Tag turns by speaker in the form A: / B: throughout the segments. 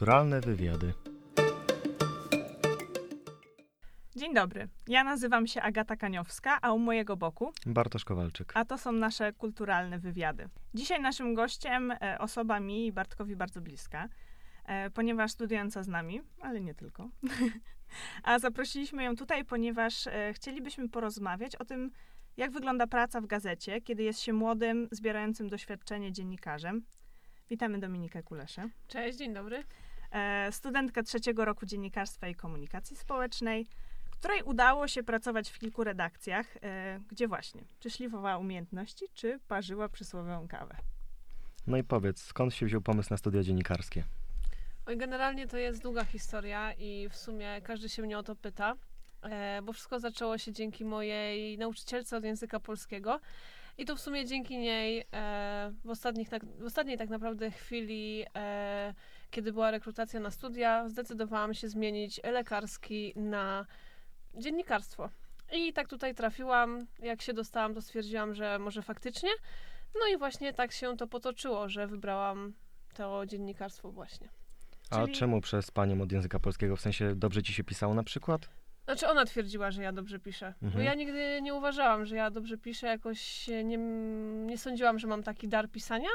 A: Kulturalne wywiady.
B: Dzień dobry. Ja nazywam się Agata Kaniowska, a u mojego boku.
A: Bartosz Kowalczyk.
B: A to są nasze kulturalne wywiady. Dzisiaj naszym gościem e, osoba mi i Bartkowi bardzo bliska, e, ponieważ studiująca z nami, ale nie tylko. a zaprosiliśmy ją tutaj, ponieważ e, chcielibyśmy porozmawiać o tym, jak wygląda praca w gazecie, kiedy jest się młodym, zbierającym doświadczenie dziennikarzem. Witamy Dominikę Kuleszę.
C: Cześć, dzień dobry.
B: Studentka trzeciego roku dziennikarstwa i komunikacji społecznej, której udało się pracować w kilku redakcjach, e, gdzie właśnie, czy szlifowała umiejętności, czy parzyła przysłowiową kawę.
A: No i powiedz, skąd się wziął pomysł na studia dziennikarskie?
C: Oj, generalnie to jest długa historia i w sumie każdy się mnie o to pyta, e, bo wszystko zaczęło się dzięki mojej nauczycielce od języka polskiego. I to w sumie dzięki niej e, w, ostatnich, tak, w ostatniej tak naprawdę chwili, e, kiedy była rekrutacja na studia, zdecydowałam się zmienić lekarski na dziennikarstwo. I tak tutaj trafiłam. Jak się dostałam, to stwierdziłam, że może faktycznie. No i właśnie tak się to potoczyło, że wybrałam to dziennikarstwo właśnie.
A: A Czyli... czemu przez panią od języka polskiego? W sensie dobrze ci się pisało na przykład?
C: Znaczy ona twierdziła, że ja dobrze piszę. Mhm. Bo ja nigdy nie uważałam, że ja dobrze piszę. Jakoś nie, nie sądziłam, że mam taki dar pisania.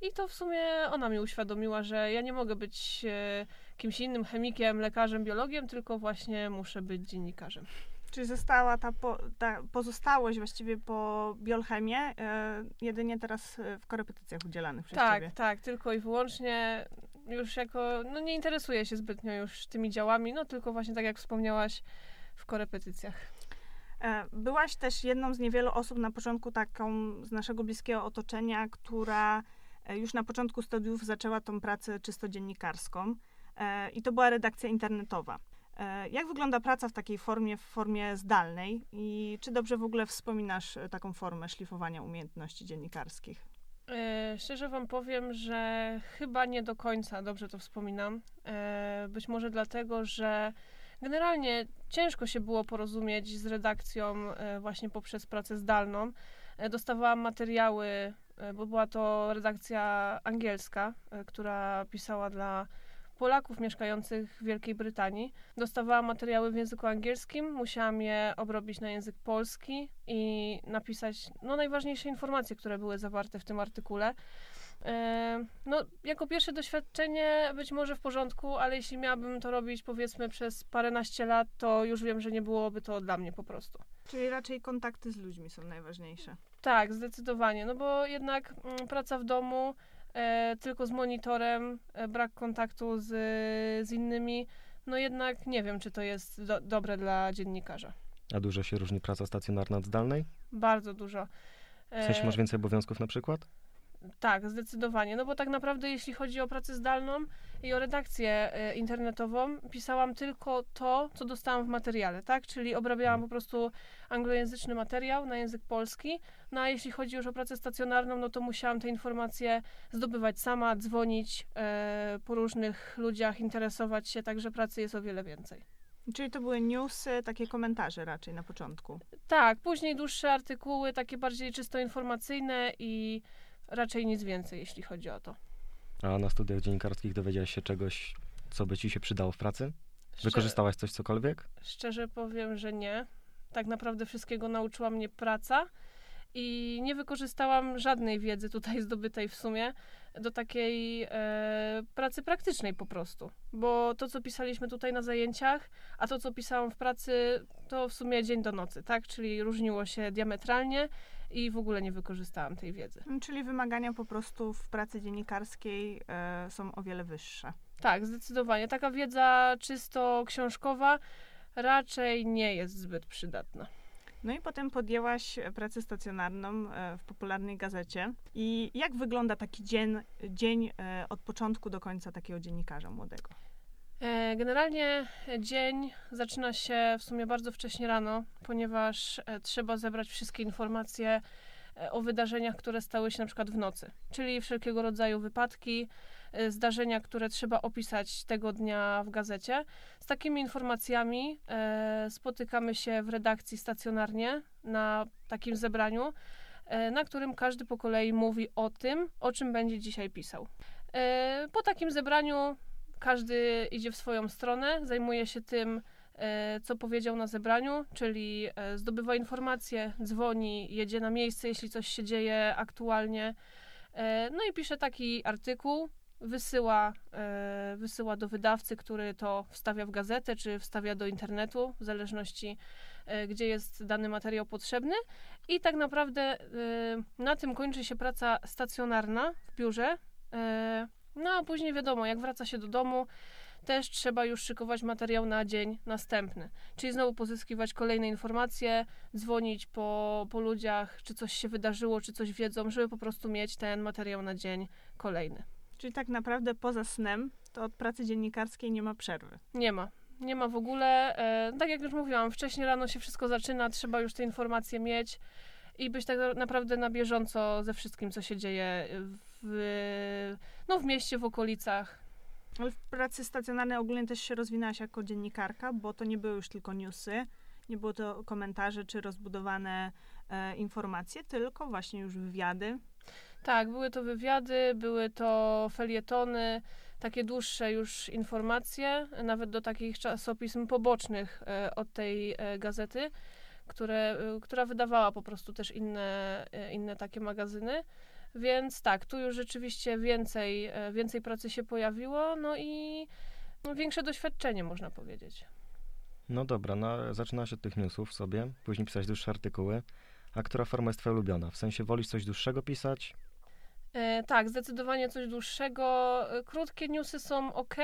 C: I to w sumie ona mi uświadomiła, że ja nie mogę być e, kimś innym chemikiem, lekarzem, biologiem, tylko właśnie muszę być dziennikarzem.
B: Czyli została ta, po, ta pozostałość właściwie po biolchemię, e, jedynie teraz e, w korepetycjach udzielanych przez
C: tak,
B: ciebie.
C: Tak, tak, tylko i wyłącznie już jako, no nie interesuję się zbytnio już tymi działami, no tylko właśnie tak jak wspomniałaś, w korepetycjach.
B: E, byłaś też jedną z niewielu osób na początku taką z naszego bliskiego otoczenia, która już na początku studiów zaczęła tą pracę czysto dziennikarską. E, I to była redakcja internetowa. E, jak wygląda praca w takiej formie, w formie zdalnej i czy dobrze w ogóle wspominasz e, taką formę szlifowania umiejętności dziennikarskich?
C: E, szczerze wam powiem, że chyba nie do końca dobrze to wspominam. E, być może dlatego, że generalnie ciężko się było porozumieć z redakcją e, właśnie poprzez pracę zdalną. dostawałam materiały, bo była to redakcja angielska, która pisała dla Polaków mieszkających w Wielkiej Brytanii. Dostawałam materiały w języku angielskim, musiałam je obrobić na język polski i napisać no, najważniejsze informacje, które były zawarte w tym artykule. E, no, jako pierwsze doświadczenie być może w porządku, ale jeśli miałabym to robić powiedzmy przez paręnaście lat, to już wiem, że nie byłoby to dla mnie po prostu.
B: Czyli raczej kontakty z ludźmi są najważniejsze.
C: Tak, zdecydowanie, no bo jednak mm, praca w domu, e, tylko z monitorem, e, brak kontaktu z, z innymi, no jednak nie wiem, czy to jest do, dobre dla dziennikarza.
A: A dużo się różni praca stacjonarna od zdalnej?
C: Bardzo dużo.
A: W sensie masz więcej obowiązków na przykład?
C: Tak, zdecydowanie. No bo tak naprawdę, jeśli chodzi o pracę zdalną i o redakcję e, internetową, pisałam tylko to, co dostałam w materiale, tak? Czyli obrabiałam po prostu anglojęzyczny materiał na język polski. No a jeśli chodzi już o pracę stacjonarną, no to musiałam te informacje zdobywać sama, dzwonić e, po różnych ludziach, interesować się, także pracy jest o wiele więcej.
B: Czyli to były newsy, takie komentarze raczej na początku.
C: Tak, później dłuższe artykuły, takie bardziej czysto informacyjne i raczej nic więcej, jeśli chodzi o to.
A: A na studiach dziennikarskich dowiedziałaś się czegoś, co by ci się przydało w pracy? Wykorzystałaś coś cokolwiek?
C: Szczerze powiem, że nie. Tak naprawdę wszystkiego nauczyła mnie praca i nie wykorzystałam żadnej wiedzy tutaj zdobytej w sumie do takiej e, pracy praktycznej po prostu. Bo to, co pisaliśmy tutaj na zajęciach, a to, co pisałam w pracy, to w sumie dzień do nocy, tak? Czyli różniło się diametralnie i w ogóle nie wykorzystałam tej wiedzy.
B: Czyli wymagania po prostu w pracy dziennikarskiej e, są o wiele wyższe.
C: Tak, zdecydowanie. Taka wiedza czysto książkowa raczej nie jest zbyt przydatna.
B: No i potem podjęłaś pracę stacjonarną e, w popularnej gazecie. I jak wygląda taki dzień, dzień e, od początku do końca takiego dziennikarza młodego?
C: E, generalnie dzień zaczyna się w sumie bardzo wcześnie rano, ponieważ trzeba zebrać wszystkie informacje o wydarzeniach, które stały się na przykład w nocy, czyli wszelkiego rodzaju wypadki, zdarzenia, które trzeba opisać tego dnia w gazecie. Z takimi informacjami e, spotykamy się w redakcji stacjonarnie na takim zebraniu, e, na którym każdy po kolei mówi o tym, o czym będzie dzisiaj pisał. E, po takim zebraniu każdy idzie w swoją stronę, zajmuje się tym, e, co powiedział na zebraniu, czyli e, zdobywa informacje, dzwoni, jedzie na miejsce, jeśli coś się dzieje aktualnie. E, No i pisze taki artykuł, wysyła, wysyła do wydawcy, który to wstawia w gazetę, czy wstawia do internetu, w zależności gdzie jest dany materiał potrzebny. I tak naprawdę na tym kończy się praca stacjonarna w biurze. No a później wiadomo, jak wraca się do domu, też trzeba już szykować materiał na dzień następny. Czyli znowu pozyskiwać kolejne informacje, dzwonić po, po ludziach, czy coś się wydarzyło, czy coś wiedzą, żeby po prostu mieć ten materiał na dzień kolejny.
B: Czyli tak naprawdę poza snem, to od pracy dziennikarskiej nie ma przerwy.
C: Nie ma. Nie ma w ogóle. E, tak jak już mówiłam, wcześniej rano się wszystko zaczyna, trzeba już te informacje mieć i być tak naprawdę na bieżąco ze wszystkim, co się dzieje w, no, w mieście, w okolicach.
B: Ale w pracy stacjonarnej ogólnie też się rozwinęłaś jako dziennikarka, bo to nie były już tylko newsy, nie było to komentarze czy rozbudowane e, informacje, tylko właśnie już wywiady.
C: Tak, były to wywiady, były to felietony, takie dłuższe już informacje, nawet do takich czasopism pobocznych e, od tej e, gazety, które, e, która wydawała po prostu też inne, e, inne takie magazyny. Więc tak, tu już rzeczywiście więcej, e, więcej pracy się pojawiło, no i no, większe doświadczenie, można powiedzieć.
A: No dobra, no, zaczynałaś od tych newsów sobie, później pisać dłuższe artykuły. A która forma jest twoja ulubiona? W sensie wolisz coś dłuższego pisać?
C: E, tak, zdecydowanie coś dłuższego. E, Krótkie newsy są ok,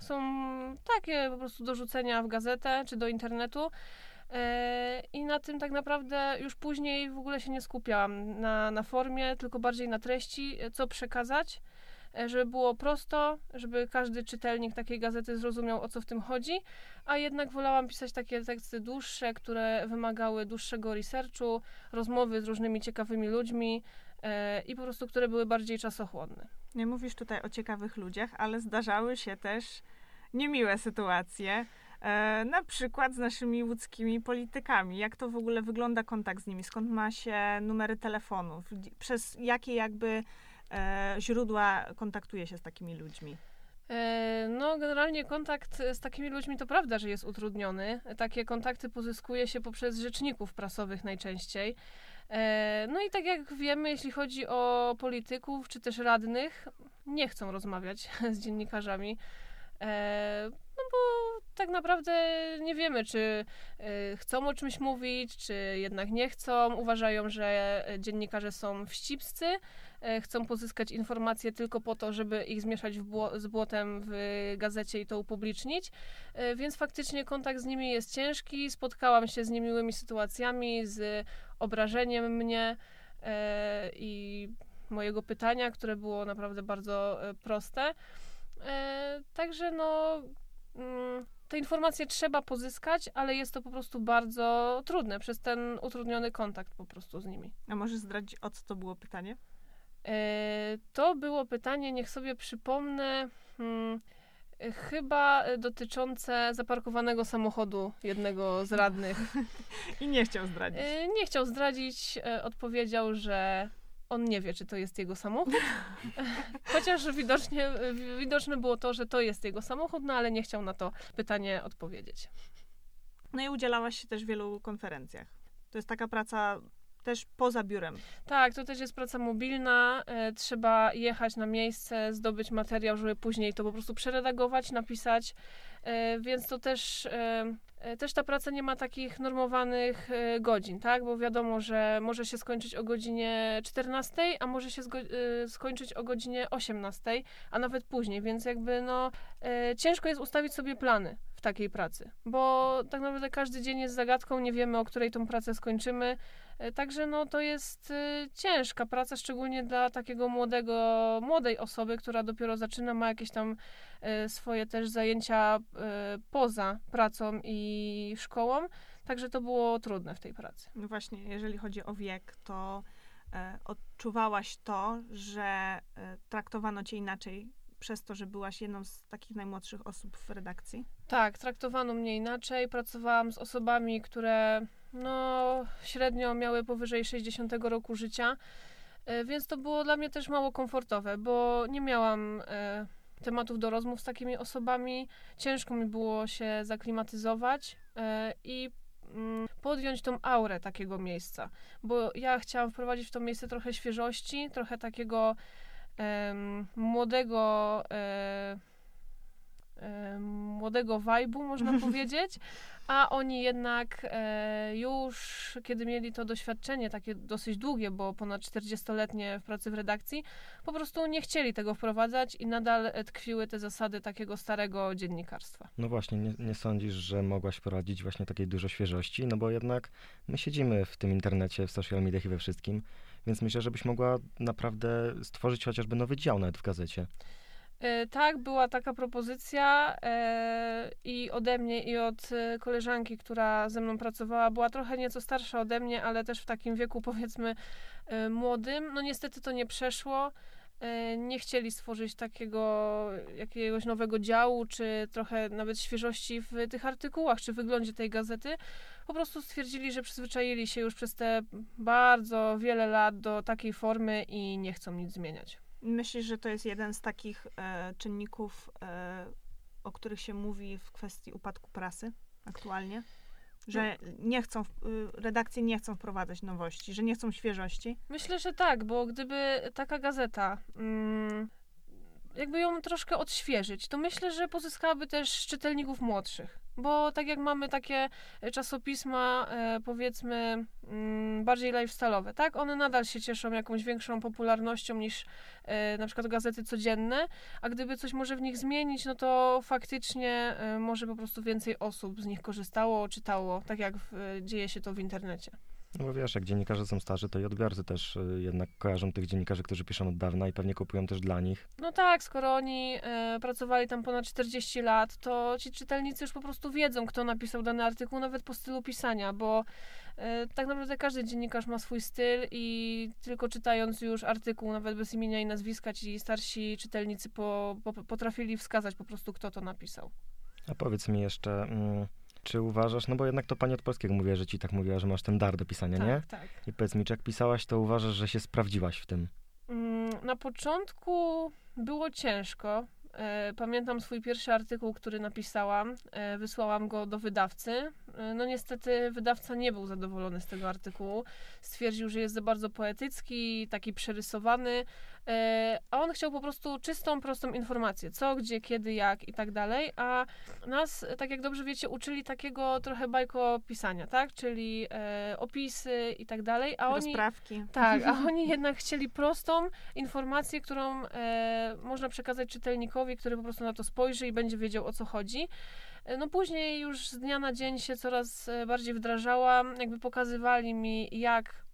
C: są takie po prostu do rzucenia w gazetę czy do internetu. E, I na tym tak naprawdę już później w ogóle się nie skupiałam na, na formie, tylko bardziej na treści, e, co przekazać, e, żeby było prosto, żeby każdy czytelnik takiej gazety zrozumiał o co w tym chodzi, a jednak wolałam pisać takie teksty dłuższe, które wymagały dłuższego researchu, rozmowy z różnymi ciekawymi ludźmi i po prostu które były bardziej czasochłonne.
B: Nie mówisz tutaj o ciekawych ludziach, ale zdarzały się też niemiłe sytuacje. E, na przykład z naszymi łódzkimi politykami. Jak to w ogóle wygląda kontakt z nimi? Skąd ma się numery telefonów? Przez jakie jakby e, źródła kontaktuje się z takimi ludźmi?
C: E, No, generalnie kontakt z takimi ludźmi to prawda, że jest utrudniony. Takie kontakty pozyskuje się poprzez rzeczników prasowych najczęściej. No i tak jak wiemy, jeśli chodzi o polityków czy też radnych, nie chcą rozmawiać z dziennikarzami. E, No bo tak naprawdę nie wiemy, czy e, chcą o czymś mówić, czy jednak nie chcą. Uważają, że dziennikarze są wścibscy, e, chcą pozyskać informacje tylko po to, żeby ich zmieszać bło- z błotem w gazecie i to upublicznić. E, Więc faktycznie kontakt z nimi jest ciężki. Spotkałam się z niemiłymi sytuacjami, z obrażeniem mnie e, i mojego pytania, które było naprawdę bardzo e, proste. E, Także no. mm, Te informacje trzeba pozyskać, ale jest to po prostu bardzo trudne przez ten utrudniony kontakt po prostu z nimi.
B: A możesz zdradzić, o co to było pytanie?
C: E, To było pytanie, niech sobie przypomnę, hmm, chyba dotyczące zaparkowanego samochodu jednego z radnych.
B: I nie chciał zdradzić.
C: E, Nie chciał zdradzić, e, odpowiedział, że on nie wie, czy to jest jego samochód. Chociaż widocznie, wi- widoczne było to, że to jest jego samochód, no ale nie chciał na to pytanie odpowiedzieć.
B: No i udzielałaś się też w wielu konferencjach. To jest taka praca też poza biurem.
C: Tak, to też jest praca mobilna. E, trzeba jechać na miejsce, zdobyć materiał, żeby później to po prostu przeredagować, napisać. E, więc to też, e, też ta praca nie ma takich normowanych godzin, tak? Bo wiadomo, że może się skończyć o godzinie 14, a może się skończyć o godzinie 18, a nawet później, więc jakby no ciężko jest ustawić sobie plany takiej pracy, bo tak naprawdę każdy dzień jest zagadką, nie wiemy o której tą pracę skończymy. E, Także no, to jest y, ciężka praca, szczególnie dla takiego młodego, młodej osoby, która dopiero zaczyna, ma jakieś tam e, swoje też zajęcia e, poza pracą i szkołą. Także to było trudne w tej pracy.
B: No właśnie, jeżeli chodzi o wiek, to e, odczuwałaś to, że e, traktowano cię inaczej przez to, że byłaś jedną z takich najmłodszych osób w redakcji?
C: Tak, traktowano mnie inaczej. Pracowałam z osobami, które no, średnio miały powyżej 60 roku życia, e, więc to było dla mnie też mało komfortowe, bo nie miałam e, tematów do rozmów z takimi osobami. Ciężko mi było się zaklimatyzować e, i mm, podjąć tą aurę takiego miejsca, bo ja chciałam wprowadzić w to miejsce trochę świeżości, trochę takiego młodego młodego vibe'u, można powiedzieć, a oni jednak e, już, kiedy mieli to doświadczenie takie dosyć długie, bo ponad 40-letnie w pracy w redakcji, po prostu nie chcieli tego wprowadzać i nadal tkwiły te zasady takiego starego dziennikarstwa.
A: No właśnie, nie, nie sądzisz, że mogłaś wprowadzić właśnie takiej dużo świeżości? No bo jednak my siedzimy w tym internecie, w social mediach i we wszystkim, więc myślę, żebyś mogła naprawdę stworzyć chociażby nowy dział nawet w gazecie.
C: E, Tak, była taka propozycja e, i ode mnie, i od e, koleżanki, która ze mną pracowała. Była trochę nieco starsza ode mnie, ale też w takim wieku, powiedzmy, młodym. No niestety to nie przeszło. Nie chcieli stworzyć takiego jakiegoś nowego działu, czy trochę nawet świeżości w tych artykułach, czy wyglądzie tej gazety. Po prostu stwierdzili, że przyzwyczaili się już przez te bardzo wiele lat do takiej formy i nie chcą nic zmieniać.
B: Myślisz, że to jest jeden z takich e, czynników, e, o których się mówi w kwestii upadku prasy aktualnie? Że nie chcą, y, redakcje nie chcą wprowadzać nowości, że nie chcą świeżości?
C: Myślę, że tak, bo gdyby taka gazeta mm, jakby ją troszkę odświeżyć, to myślę, że pozyskałaby też czytelników młodszych. Bo tak jak mamy takie e, czasopisma, e, powiedzmy, mm, bardziej lifestyle'owe, tak? One nadal się cieszą jakąś większą popularnością niż e, na przykład gazety codzienne, a gdyby coś może w nich zmienić, no to faktycznie może po prostu więcej osób z nich korzystało, czytało, tak jak dzieje się to w internecie.
A: No bo wiesz, jak dziennikarze są starzy, to i odbiorcy też y, jednak kojarzą tych dziennikarzy, którzy piszą od dawna i pewnie kupują też dla nich.
C: No tak, skoro oni e, pracowali tam ponad 40 lat, to ci czytelnicy już po prostu wiedzą, kto napisał dany artykuł, nawet po stylu pisania, bo e, tak naprawdę każdy dziennikarz ma swój styl i tylko czytając już artykuł, nawet bez imienia i nazwiska, ci starsi czytelnicy po, po, potrafili wskazać po prostu, kto to napisał.
A: A powiedz mi jeszcze, mm, czy uważasz, no bo jednak to pani od polskiego mówiła, że ci tak mówiła, że masz ten dar do pisania, nie?
C: tak, tak.
A: I powiedz mi, czy jak pisałaś, to uważasz, że się sprawdziłaś w tym?
C: Mm, Na początku było ciężko. E, Pamiętam swój pierwszy artykuł, który napisałam. E, Wysłałam go do wydawcy. E, No niestety wydawca nie był zadowolony z tego artykułu. Stwierdził, że jest za bardzo poetycki, taki przerysowany, e, a on chciał po prostu czystą, prostą informację. Co, gdzie, kiedy, jak i tak dalej. A nas, tak jak dobrze wiecie, uczyli takiego trochę bajkopisania, tak? Czyli e, opisy i tak dalej. A oni...
B: Rozprawki.
C: Tak, a oni jednak chcieli prostą informację, którą można przekazać czytelnikowi, który po prostu na to spojrzy i będzie wiedział o co chodzi. No później już z dnia na dzień się coraz e, bardziej wdrażałam, jakby pokazywali mi jak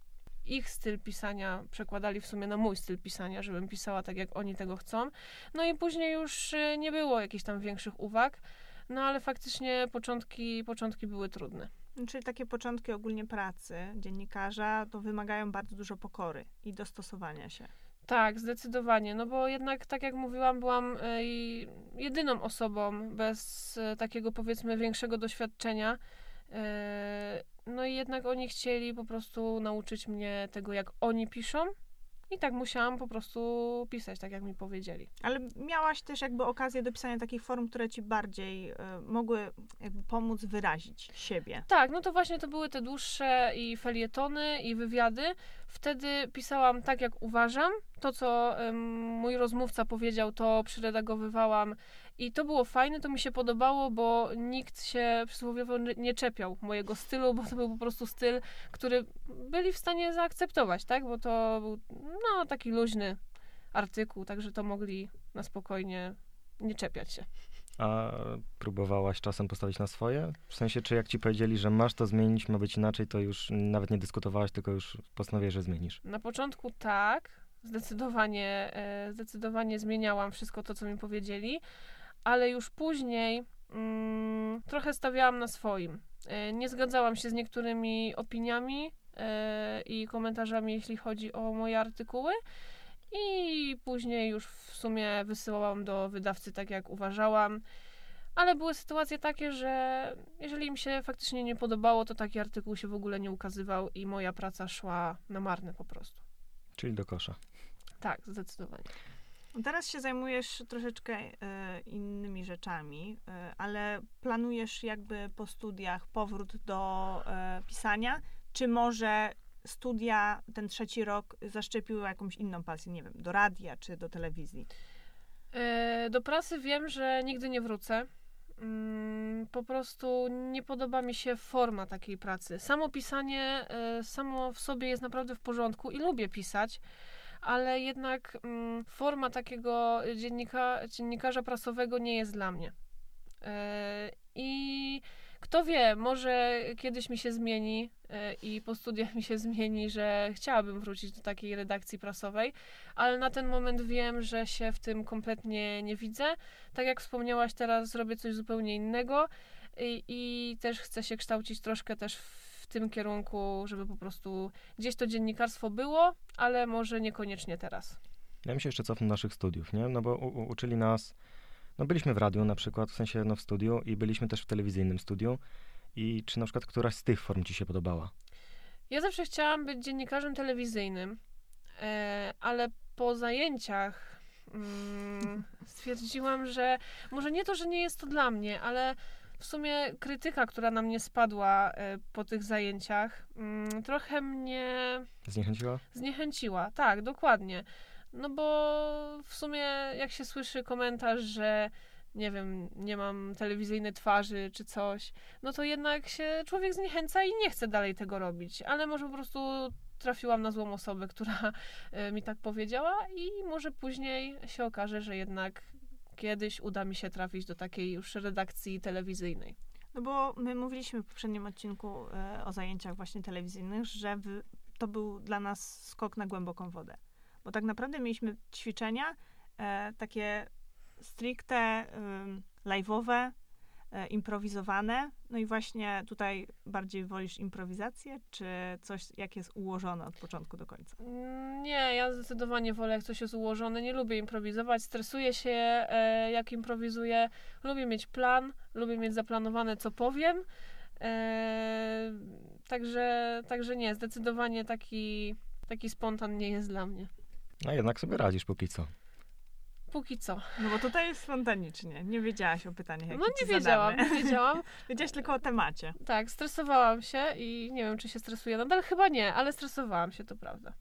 C: ich styl pisania przekładali w sumie na mój styl pisania, żebym pisała tak jak oni tego chcą. No i później już e, nie było jakichś tam większych uwag, no ale faktycznie początki, początki były trudne.
B: Czyli takie początki ogólnie pracy dziennikarza to wymagają bardzo dużo pokory i dostosowania się.
C: Tak, zdecydowanie. No bo jednak, tak jak mówiłam, byłam e, jedyną osobą bez e, takiego powiedzmy większego doświadczenia. E, No i jednak oni chcieli po prostu nauczyć mnie tego, jak oni piszą. I tak musiałam po prostu pisać, tak jak mi powiedzieli.
B: Ale miałaś też jakby okazję do pisania takich form, które ci bardziej e, mogły jakby pomóc wyrazić siebie.
C: Tak, no to właśnie to były te dłuższe i felietony, i wywiady. Wtedy pisałam tak, jak uważam. To, co em, mój rozmówca powiedział, to przyredagowywałam. I to było fajne, to mi się podobało, bo nikt się przysłowiowo nie- czepiał mojego stylu, bo to był po prostu styl, który byli w stanie zaakceptować, tak? Bo to był no, taki luźny artykuł, także to mogli na spokojnie nie czepiać się.
A: A próbowałaś czasem postawić na swoje? W sensie, czy jak ci powiedzieli, że masz to zmienić, ma być inaczej, to już nawet nie dyskutowałaś, tylko już postanowiłeś, że zmienisz.
C: Na początku tak, zdecydowanie, e, zdecydowanie zmieniałam wszystko to, co mi powiedzieli, ale już później mm, trochę stawiałam na swoim. E, nie zgadzałam się z niektórymi opiniami e, i komentarzami, jeśli chodzi o moje artykuły. I później już w sumie wysyłałam do wydawcy tak, jak uważałam. Ale były sytuacje takie, że jeżeli im się faktycznie nie podobało, to taki artykuł się w ogóle nie ukazywał i moja praca szła na marne po prostu.
A: Czyli do kosza.
C: Tak, zdecydowanie.
B: Teraz się zajmujesz troszeczkę e, innymi rzeczami, e, ale planujesz jakby po studiach powrót do e, pisania, czy może studia, ten trzeci rok zaszczepiły jakąś inną pasję, nie wiem, do radia czy do telewizji?
C: Do pracy wiem, że nigdy nie wrócę. Mm, Po prostu nie podoba mi się forma takiej pracy. Samo pisanie samo w sobie jest naprawdę w porządku i lubię pisać, ale jednak mm, forma takiego dziennika, dziennikarza prasowego nie jest dla mnie. E, I kto wie, może kiedyś mi się zmieni e, i po studiach mi się zmieni, że chciałabym wrócić do takiej redakcji prasowej, ale na ten moment wiem, że się w tym kompletnie nie widzę. Tak jak wspomniałaś, teraz zrobię coś zupełnie innego i, i też chcę się kształcić troszkę też w tym kierunku, żeby po prostu gdzieś to dziennikarstwo było, ale może niekoniecznie teraz.
A: Ja bym się jeszcze cofnął naszych studiów, nie? No bo u, uczyli nas, no byliśmy w radiu na przykład, w sensie no w studiu i byliśmy też w telewizyjnym studiu. I czy na przykład któraś z tych form ci się podobała?
C: Ja zawsze chciałam być dziennikarzem telewizyjnym, e, ale po zajęciach mm, stwierdziłam, że może nie to, że nie jest to dla mnie, ale w sumie krytyka, która na mnie spadła e, po tych zajęciach, mm, trochę mnie
A: Zniechęciła?
C: zniechęciła. Tak, dokładnie. No bo w sumie jak się słyszy komentarz, że nie wiem, nie mam telewizyjnej twarzy czy coś, no to jednak się człowiek zniechęca i nie chce dalej tego robić. Ale może po prostu trafiłam na złą osobę, która e, mi tak powiedziała i może później się okaże, że jednak kiedyś uda mi się trafić do takiej już redakcji telewizyjnej.
B: No bo my mówiliśmy w poprzednim odcinku e, o zajęciach właśnie telewizyjnych, że w, to był dla nas skok na głęboką wodę. Bo tak naprawdę mieliśmy ćwiczenia e, takie stricte ym, live'owe, e, improwizowane. No i właśnie tutaj bardziej wolisz improwizację, czy coś, jak jest ułożone od początku do końca?
C: Nie, ja zdecydowanie wolę, jak coś jest ułożone. Nie lubię improwizować. Stresuję się, e, jak improwizuję. Lubię mieć plan, lubię mieć zaplanowane, co powiem. E, także, także nie, zdecydowanie taki, taki spontan nie jest dla mnie.
A: A jednak sobie radzisz póki co.
C: Póki co.
B: No bo tutaj jest spontanicznie. Nie wiedziałaś o pytaniach, jakie
C: No nie wiedziałam, nie wiedziałam.
B: Wiedziałaś tylko o temacie.
C: Tak, stresowałam się i nie wiem, czy się stresuję nadal. Chyba nie, ale stresowałam się, to prawda.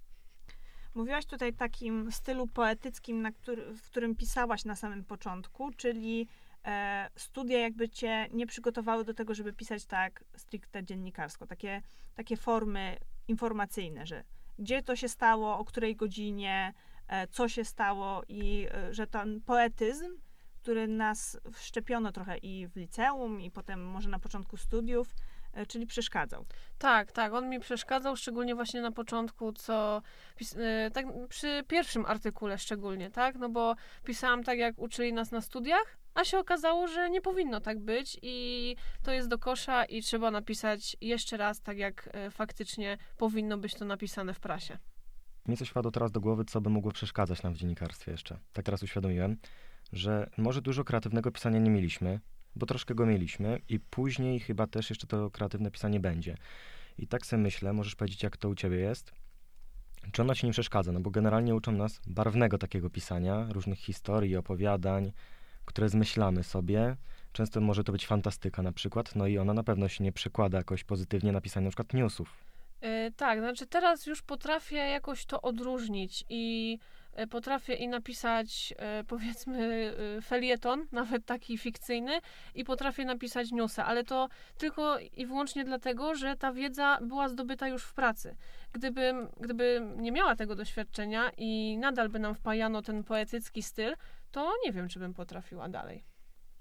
B: Mówiłaś tutaj takim stylu poetyckim, który, w którym pisałaś na samym początku, czyli e, studia jakby cię nie przygotowały do tego, żeby pisać tak stricte dziennikarsko. Takie, takie formy informacyjne, że gdzie to się stało, o której godzinie, co się stało i e, że ten poetyzm, który nas wszczepiono trochę i w liceum, i potem może na początku studiów, e, czyli przeszkadzał.
C: Tak, tak, on mi przeszkadzał, szczególnie właśnie na początku, co tak przy pierwszym artykule szczególnie, tak, no bo pisałam tak, jak uczyli nas na studiach, a się okazało, że nie powinno tak być i to jest do kosza i trzeba napisać jeszcze raz tak, jak faktycznie powinno być to napisane w prasie.
A: Mi coś wpadło teraz do głowy, co by mogło przeszkadzać nam w dziennikarstwie jeszcze. Tak teraz uświadomiłem, że może dużo kreatywnego pisania nie mieliśmy, bo troszkę go mieliśmy i później chyba też jeszcze to kreatywne pisanie będzie. I tak sobie myślę, możesz powiedzieć, jak to u ciebie jest. Czy ono ci nie przeszkadza? No bo generalnie uczą nas barwnego takiego pisania, różnych historii, opowiadań, które zmyślamy sobie. Często może to być fantastyka na przykład, no i ona na pewno się nie przekłada jakoś pozytywnie na pisanie na przykład newsów.
C: Y, tak, znaczy teraz już potrafię jakoś to odróżnić i y, potrafię i napisać y, powiedzmy felieton, nawet taki fikcyjny i potrafię napisać newsa, ale to tylko i wyłącznie dlatego, że ta wiedza była zdobyta już w pracy. Gdybym, gdybym nie miała tego doświadczenia i nadal by nam wpajano ten poetycki styl, to nie wiem, czy bym potrafiła dalej.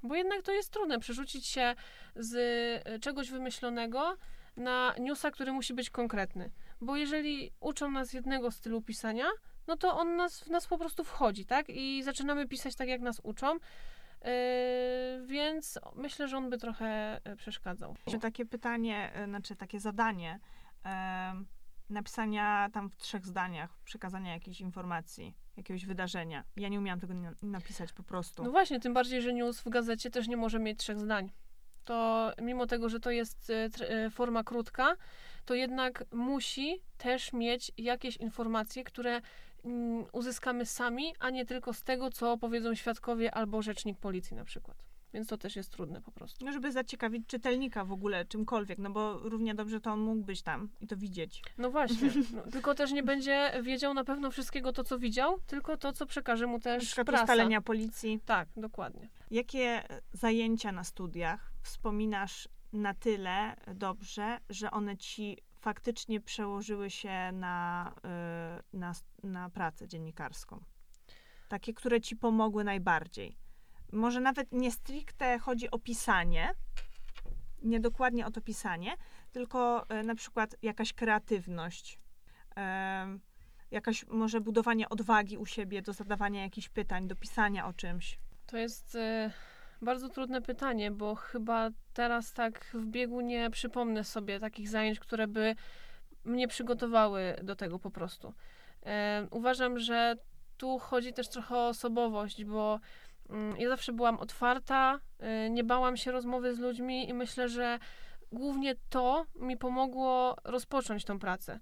C: Bo jednak to jest trudne przerzucić się z czegoś wymyślonego na newsa, który musi być konkretny. Bo jeżeli uczą nas jednego stylu pisania, no to on nas, w nas po prostu wchodzi, tak? I zaczynamy pisać tak, jak nas uczą. Yy, więc myślę, że on by trochę e, przeszkadzał.
B: Takie pytanie, e, znaczy takie zadanie em, napisania tam w trzech zdaniach, przekazania jakiejś informacji, jakiegoś wydarzenia. Ja nie umiałam tego na- napisać po prostu.
C: No właśnie, tym bardziej, że news w gazecie też nie może mieć trzech zdań. To mimo tego, że to jest e, e, forma krótka, to jednak musi też mieć jakieś informacje, które mm, uzyskamy sami, a nie tylko z tego, co powiedzą świadkowie albo rzecznik policji na przykład. Więc to też jest trudne po prostu.
B: No, żeby zaciekawić czytelnika w ogóle czymkolwiek, no bo równie dobrze to on mógł być tam i to widzieć.
C: No właśnie, no, tylko też nie będzie wiedział na pewno wszystkiego to, co widział, tylko to, co przekaże mu
B: Na
C: też
B: przykład
C: prasa.
B: ustalenia policji.
C: Tak, dokładnie.
B: Jakie zajęcia na studiach wspominasz na tyle dobrze, że one ci faktycznie przełożyły się na, y, na, na pracę dziennikarską? Takie, które ci pomogły najbardziej. Może nawet nie stricte chodzi o pisanie, nie dokładnie o to pisanie, tylko y, na przykład jakaś kreatywność, em, jakaś może budowanie odwagi u siebie do zadawania jakichś pytań, do pisania o czymś.
C: To jest bardzo trudne pytanie, bo chyba teraz tak w biegu nie przypomnę sobie takich zajęć, które by mnie przygotowały do tego po prostu. E, uważam, że tu chodzi też trochę o osobowość, bo mm, ja zawsze byłam otwarta, e, nie bałam się rozmowy z ludźmi i myślę, że głównie to mi pomogło rozpocząć tą pracę.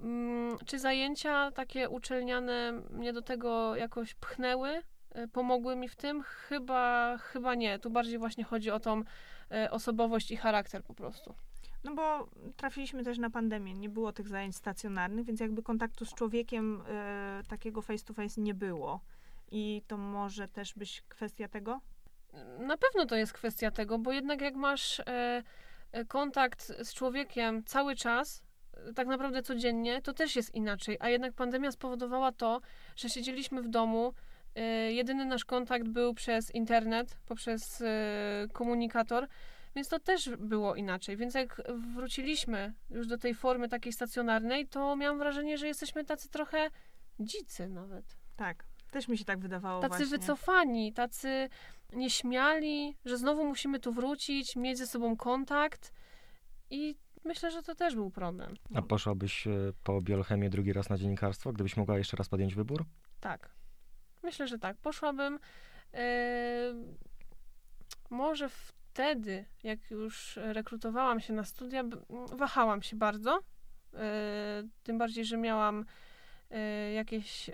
C: Mm, Czy zajęcia takie uczelniane mnie do tego jakoś pchnęły? E, pomogły mi w tym? Chyba, chyba nie. Tu bardziej właśnie chodzi o tą e, osobowość i charakter po prostu.
B: No bo trafiliśmy też na pandemię, nie było tych zajęć stacjonarnych, więc jakby kontaktu z człowiekiem e, takiego face to face nie było. I to może też być kwestia tego?
C: Na pewno to jest kwestia tego, bo jednak jak masz kontakt z człowiekiem cały czas, tak naprawdę codziennie, to też jest inaczej. A jednak pandemia spowodowała to, że siedzieliśmy w domu. E, jedyny nasz kontakt był przez internet, poprzez e, komunikator, więc to też było inaczej. Więc jak wróciliśmy już do tej formy takiej stacjonarnej, to miałam wrażenie, że jesteśmy tacy trochę dzicy nawet.
B: Tak, też mi się tak wydawało
C: Tacy
B: właśnie.
C: wycofani, tacy nieśmiali, że znowu musimy tu wrócić, mieć ze sobą kontakt i myślę, że to też był problem.
A: A poszłabyś e, po biochemię drugi raz na dziennikarstwo, gdybyś mogła jeszcze raz podjąć wybór?
C: Tak. Myślę, że tak. Poszłabym. e, może wtedy, jak już rekrutowałam się na studia, wahałam się bardzo. E, tym bardziej, że miałam e, jakieś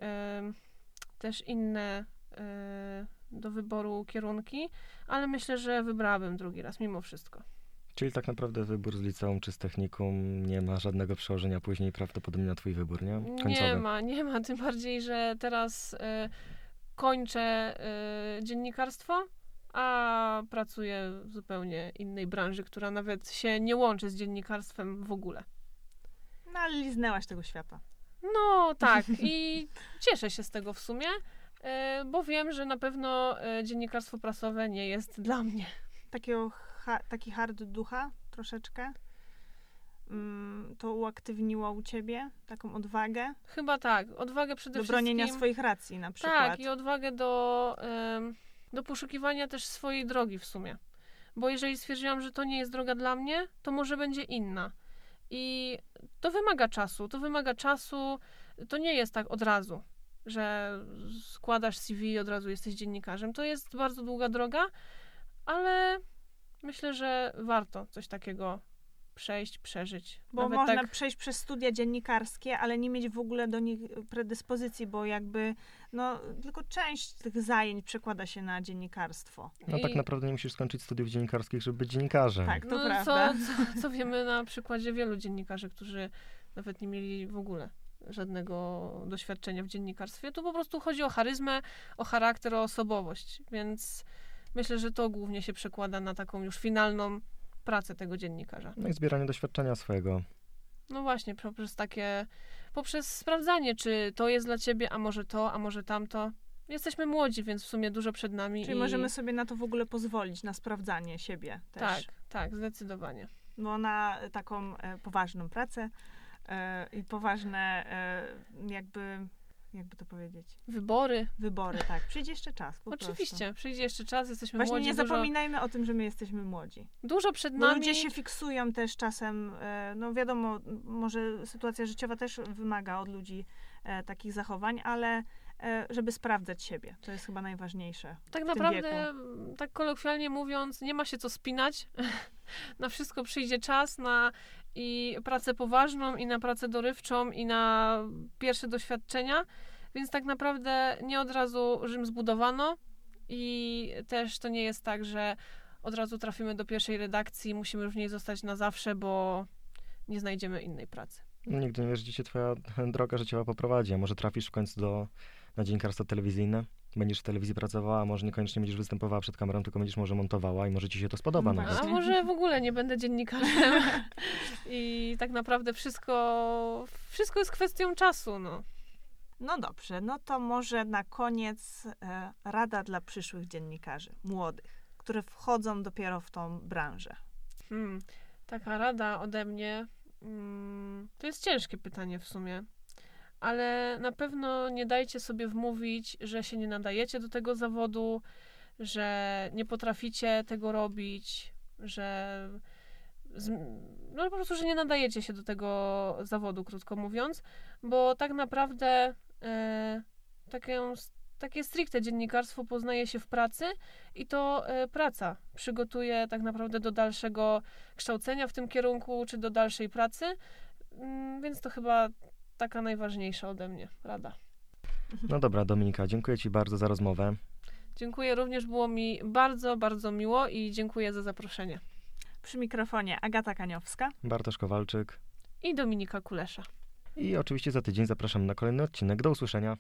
C: też inne e, do wyboru kierunki, ale myślę, że wybrałabym drugi raz mimo wszystko.
A: Czyli tak naprawdę wybór z liceum czy z technikum nie ma żadnego przełożenia później prawdopodobnie na twój wybór, nie? Końcowy.
C: Nie ma, nie ma. Tym bardziej, że teraz kończę e, dziennikarstwo, a pracuję w zupełnie innej branży, która nawet się nie łączy z dziennikarstwem w ogóle.
B: No ale liznęłaś tego świata.
C: No tak, i cieszę się z tego w sumie, e, bo wiem, że na pewno e, dziennikarstwo prasowe nie jest dla mnie.
B: Takiego ha- taki hard ducha troszeczkę. Mm, to uaktywniło u ciebie taką odwagę
C: Chyba tak, odwagę przede
B: do
C: wszystkim.
B: bronienia swoich racji na przykład.
C: Tak, i odwagę do, do poszukiwania też swojej drogi w sumie. Bo jeżeli stwierdziłam, że to nie jest droga dla mnie, to może będzie inna. I to wymaga czasu. To wymaga czasu. To nie jest tak od razu, że składasz CV i od razu jesteś dziennikarzem. To jest bardzo długa droga, ale myślę, że warto coś takiego przejść, przeżyć.
B: Bo
C: Nawet
B: można
C: tak,
B: przejść przez studia dziennikarskie, ale nie mieć w ogóle do nich predyspozycji, bo jakby no, tylko część tych zajęć przekłada się na dziennikarstwo.
A: No tak
C: I-
A: naprawdę nie musisz skończyć studiów dziennikarskich, żeby być dziennikarzem.
B: Tak, to
C: no,
B: prawda.
C: Co, co, co wiemy na przykładzie wielu dziennikarzy, którzy nawet nie mieli w ogóle żadnego doświadczenia w dziennikarstwie. Tu po prostu chodzi o charyzmę, o charakter, o osobowość, więc myślę, że to głównie się przekłada na taką już finalną pracę tego dziennikarza.
A: No i zbieranie doświadczenia swojego.
C: No właśnie, poprzez takie, poprzez sprawdzanie, czy to jest dla ciebie, a może to, a może tamto. Jesteśmy młodzi, więc w sumie dużo przed nami.
B: Czyli
C: i...
B: możemy sobie na to w ogóle pozwolić, na sprawdzanie siebie też.
C: Tak, tak, zdecydowanie.
B: Bo na taką e, poważną pracę e, i poważne e, jakby, jakby to powiedzieć,
C: Wybory.
B: wybory, tak. Przyjdzie jeszcze czas po prostu.
C: Oczywiście, przyjdzie jeszcze czas, jesteśmy
B: Właśnie
C: młodzi,
B: nie
C: dużo,
B: zapominajmy o tym, że my jesteśmy młodzi.
C: dużo przed
B: Bo
C: nami.
B: ludzie się fiksują też czasem, e, no wiadomo, może sytuacja życiowa też wymaga od ludzi e, takich zachowań, ale żeby sprawdzać siebie, to jest chyba najważniejsze.
C: Tak naprawdę, m, tak kolokwialnie mówiąc, nie ma się co spinać. na wszystko przyjdzie czas, na i pracę poważną, i na pracę dorywczą, i na pierwsze doświadczenia. Więc tak naprawdę nie od razu Rzym zbudowano i też to nie jest tak, że od razu trafimy do pierwszej redakcji, musimy już w niej zostać na zawsze, bo nie znajdziemy innej pracy.
A: No, nigdy nie wiesz, gdzie cię twoja droga życiowa poprowadzi, a może trafisz w końcu do, na dziennikarstwo telewizyjne, będziesz w telewizji pracowała, a może niekoniecznie będziesz występowała przed kamerą, tylko będziesz może montowała i może ci się to spodoba
B: No
A: nawet.
C: A
B: Właśnie.
C: może w ogóle nie będę dziennikarzem i tak naprawdę wszystko, wszystko jest kwestią czasu, no.
B: No dobrze, no to może na koniec e, rada dla przyszłych dziennikarzy, młodych, które wchodzą dopiero w tą branżę.
C: Hmm, taka rada ode mnie. Mm, to jest ciężkie pytanie w sumie. Ale na pewno nie dajcie sobie wmówić, że się nie nadajecie do tego zawodu, że nie potraficie tego robić, że. No po prostu, że nie nadajecie się do tego zawodu, krótko mówiąc, bo tak naprawdę e, takie, takie stricte dziennikarstwo poznaje się w pracy i to e, praca przygotuje tak naprawdę do dalszego kształcenia w tym kierunku, czy do dalszej pracy. Mm, Więc to chyba taka najważniejsza ode mnie rada.
A: No dobra, Dominika, dziękuję ci bardzo za rozmowę.
C: Dziękuję, również było mi bardzo, bardzo miło i dziękuję za zaproszenie.
B: Przy mikrofonie Agata Kaniowska.
A: Bartosz Kowalczyk.
C: I Dominika Kulesza.
A: I oczywiście za tydzień zapraszam na kolejny odcinek. Do usłyszenia.